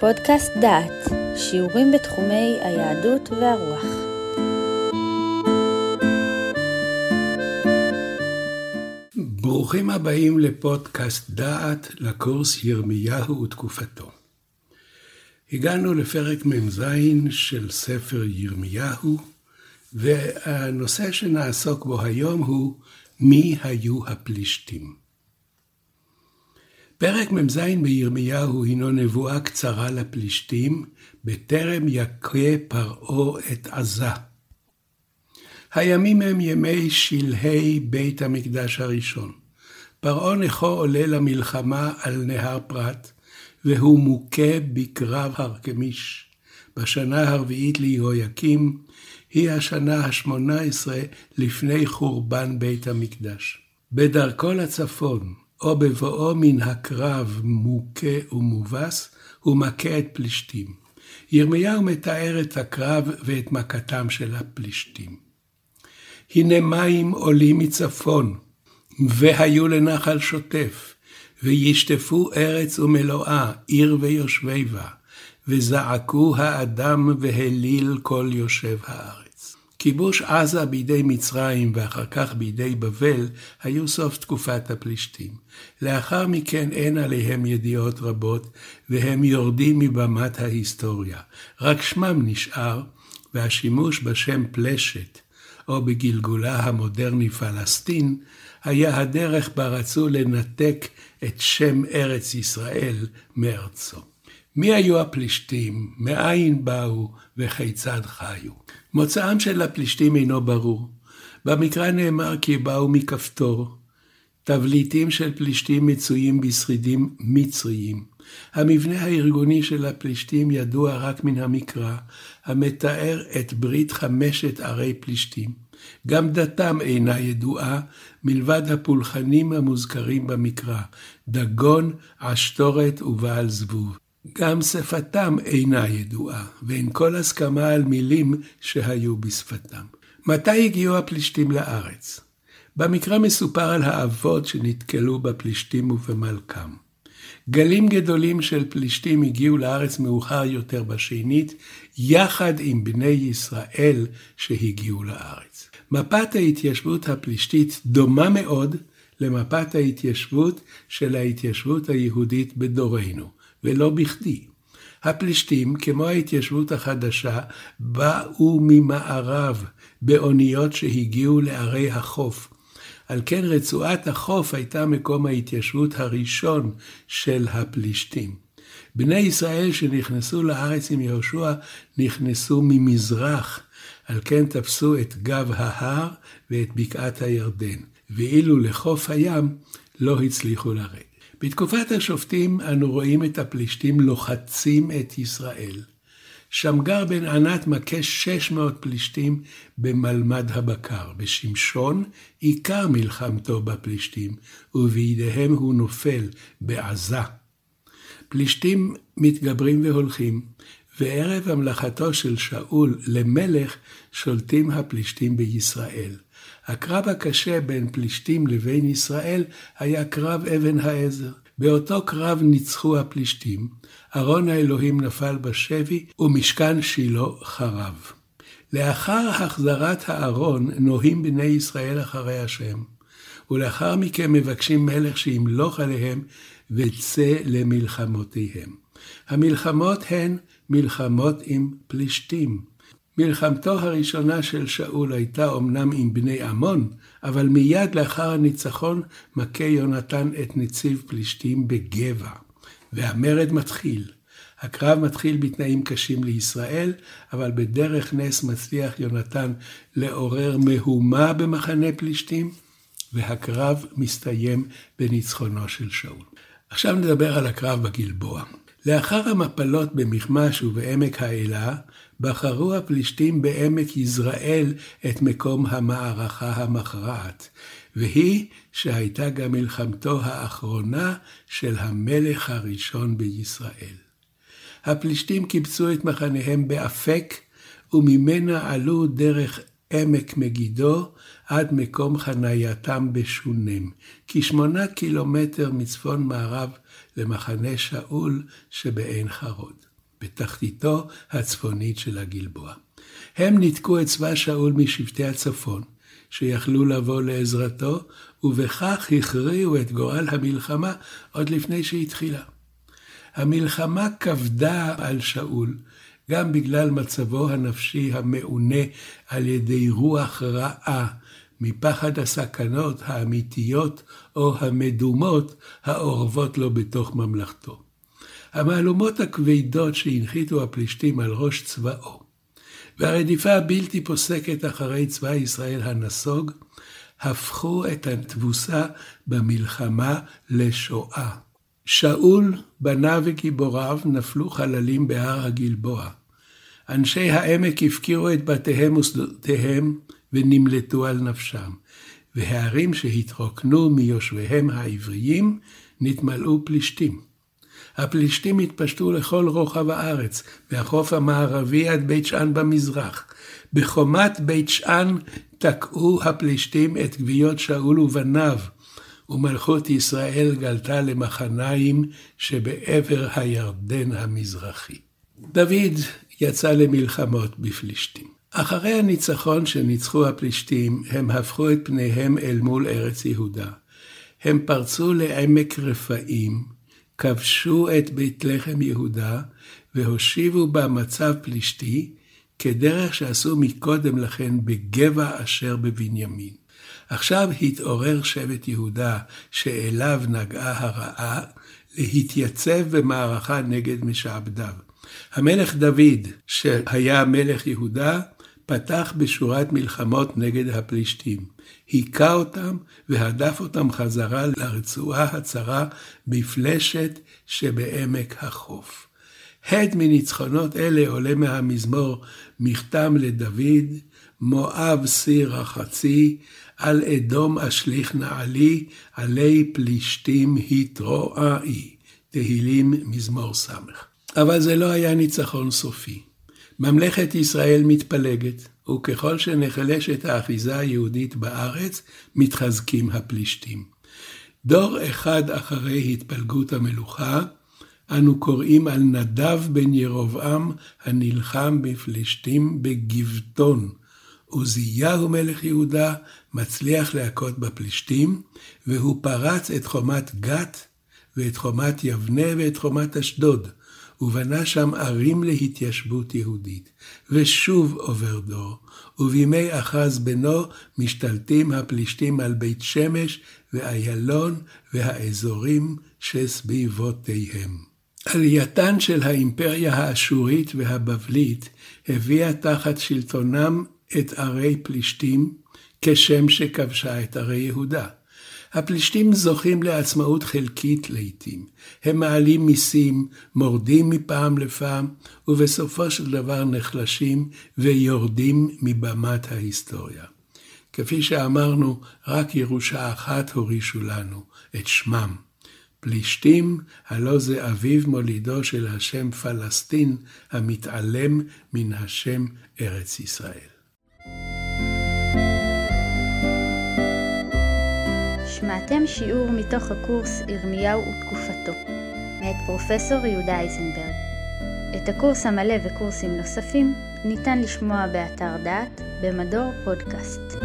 פודקאסט דעת, שיעורים בתחומי היהדות והרוח. ברוכים הבאים לפודקאסט דעת לקורס ירמיהו ותקופתו. הגענו לפרק מ"ז של ספר ירמיהו, והנושא שנעסוק בו היום הוא מי היו הפלישתים. פרק מ"ז בירמיהו הינו נבואה קצרה לפלישתים, בטרם יכה פרעה את עזה. הימים הם ימי שלהי בית המקדש הראשון. פרעה נכו עולה למלחמה על נהר פרת, והוא מוכה בקרב הרכמיש. בשנה הרביעית ליהויקים, היא השנה השמונה עשרה לפני חורבן בית המקדש. בדרכו לצפון, או בבואו מן הקרב מוכה ומובס, הוא מכה את פלישתים. ירמיהו מתאר את הקרב ואת מכתם של הפלישתים. הנה מים עולים מצפון, והיו לנחל שוטף, וישטפו ארץ ומלואה, עיר ויושבי בה, וזעקו האדם והליל כל יושב הארץ. כיבוש עזה בידי מצרים ואחר כך בידי בבל היו סוף תקופת הפלישתים. לאחר מכן אין עליהם ידיעות רבות, והם יורדים מבמת ההיסטוריה. רק שמם נשאר, והשימוש בשם פלשת, או בגלגולה המודרני פלסטין, היה הדרך בה רצו לנתק את שם ארץ ישראל מארצו. מי היו הפלישתים, מאין באו וכיצד חיו? מוצאם של הפלישתים אינו ברור. במקרא נאמר כי באו מכפתור. תבליטים של פלישתים מצויים בשרידים מצריים. המבנה הארגוני של הפלישתים ידוע רק מן המקרא, המתאר את ברית חמשת ערי פלישתים. גם דתם אינה ידועה, מלבד הפולחנים המוזכרים במקרא, דגון, עשתורת ובעל זבוב. גם שפתם אינה ידועה, ואין כל הסכמה על מילים שהיו בשפתם. מתי הגיעו הפלישתים לארץ? במקרא מסופר על האבות שנתקלו בפלישתים ובמלכם. גלים גדולים של פלישתים הגיעו לארץ מאוחר יותר בשנית, יחד עם בני ישראל שהגיעו לארץ. מפת ההתיישבות הפלישתית דומה מאוד למפת ההתיישבות של ההתיישבות היהודית בדורנו. ולא בכדי. הפלישתים, כמו ההתיישבות החדשה, באו ממערב באוניות שהגיעו לערי החוף. על כן רצועת החוף הייתה מקום ההתיישבות הראשון של הפלישתים. בני ישראל שנכנסו לארץ עם יהושע נכנסו ממזרח, על כן תפסו את גב ההר ואת בקעת הירדן, ואילו לחוף הים לא הצליחו לרדת. בתקופת השופטים אנו רואים את הפלישתים לוחצים את ישראל. שמגר בן ענת מכה 600 פלישתים במלמד הבקר. בשמשון עיקר מלחמתו בפלישתים, ובידיהם הוא נופל בעזה. פלישתים מתגברים והולכים, וערב המלאכתו של שאול למלך שולטים הפלישתים בישראל. הקרב הקשה בין פלישתים לבין ישראל היה קרב אבן העזר. באותו קרב ניצחו הפלישתים, ארון האלוהים נפל בשבי, ומשכן שילה חרב. לאחר החזרת הארון נוהים בני ישראל אחרי השם, ולאחר מכן מבקשים מלך שימלוך עליהם וצא למלחמותיהם. המלחמות הן מלחמות עם פלישתים. מלחמתו הראשונה של שאול הייתה אמנם עם בני עמון, אבל מיד לאחר הניצחון מכה יונתן את נציב פלישתים בגבע, והמרד מתחיל. הקרב מתחיל בתנאים קשים לישראל, אבל בדרך נס מצליח יונתן לעורר מהומה במחנה פלישתים, והקרב מסתיים בניצחונו של שאול. עכשיו נדבר על הקרב בגלבוע. לאחר המפלות במכמש ובעמק האלה, בחרו הפלישתים בעמק יזרעאל את מקום המערכה המכרעת, והיא שהייתה גם מלחמתו האחרונה של המלך הראשון בישראל. הפלישתים קיבצו את מחניהם באפק, וממנה עלו דרך עמק מגידו עד מקום חנייתם בשונם, כשמונה קילומטר מצפון מערב למחנה שאול שבעין חרוד. בתחתיתו הצפונית של הגלבוע. הם ניתקו את צבא שאול משבטי הצפון, שיכלו לבוא לעזרתו, ובכך הכריעו את גורל המלחמה עוד לפני שהתחילה. המלחמה כבדה על שאול, גם בגלל מצבו הנפשי המעונה על ידי רוח רעה, מפחד הסכנות האמיתיות או המדומות האורבות לו בתוך ממלכתו. המהלומות הכבדות שהנחיתו הפלישתים על ראש צבאו, והרדיפה הבלתי פוסקת אחרי צבא ישראל הנסוג, הפכו את התבוסה במלחמה לשואה. שאול, בניו וגיבוריו נפלו חללים בהר הגלבוע. אנשי העמק הפקירו את בתיהם ושדותיהם ונמלטו על נפשם, והערים שהתרוקנו מיושביהם העבריים נתמלאו פלישתים. הפלישתים התפשטו לכל רוחב הארץ, מהחוף המערבי עד בית שאן במזרח. בחומת בית שאן תקעו הפלישתים את גוויות שאול ובניו, ומלכות ישראל גלתה למחניים שבעבר הירדן המזרחי. דוד יצא למלחמות בפלישתים. אחרי הניצחון שניצחו הפלישתים, הם הפכו את פניהם אל מול ארץ יהודה. הם פרצו לעמק רפאים, כבשו את בית לחם יהודה, והושיבו בה מצב פלישתי, כדרך שעשו מקודם לכן בגבע אשר בבנימין. עכשיו התעורר שבט יהודה, שאליו נגעה הרעה, להתייצב במערכה נגד משעבדיו. המלך דוד, שהיה מלך יהודה, פתח בשורת מלחמות נגד הפלישתים. היכה אותם והדף אותם חזרה לרצועה הצרה בפלשת שבעמק החוף. הד מניצחונות אלה עולה מהמזמור מכתם לדוד, מואב סיר רחצי, על אדום אשליך נעלי, עלי פלישתים התרועי. תהילים מזמור ס'. אבל זה לא היה ניצחון סופי. ממלכת ישראל מתפלגת, וככל שנחלשת האחיזה היהודית בארץ, מתחזקים הפלישתים. דור אחד אחרי התפלגות המלוכה, אנו קוראים על נדב בן ירבעם הנלחם בפלישתים בגבטון. עוזיהו מלך יהודה מצליח להכות בפלישתים, והוא פרץ את חומת גת ואת חומת יבנה ואת חומת אשדוד, ובנה שם ערים להתיישבות יהודית. ושוב עובר דור, ובימי אחז בנו משתלטים הפלישתים על בית שמש ואיילון והאזורים שסביבותיהם. עלייתן של האימפריה האשורית והבבלית הביאה תחת שלטונם את ערי פלישתים, כשם שכבשה את ערי יהודה. הפלישתים זוכים לעצמאות חלקית לעתים. הם מעלים מיסים, מורדים מפעם לפעם, ובסופו של דבר נחלשים ויורדים מבמת ההיסטוריה. כפי שאמרנו, רק ירושה אחת הורישו לנו, את שמם. פלישתים, הלא זה אביו מולידו של השם פלסטין, המתעלם מן השם ארץ ישראל. שמעתם שיעור מתוך הקורס ירמיהו ותקופתו, מאת פרופסור יהודה אייזנברג. את הקורס המלא וקורסים נוספים ניתן לשמוע באתר דעת במדור פודקאסט.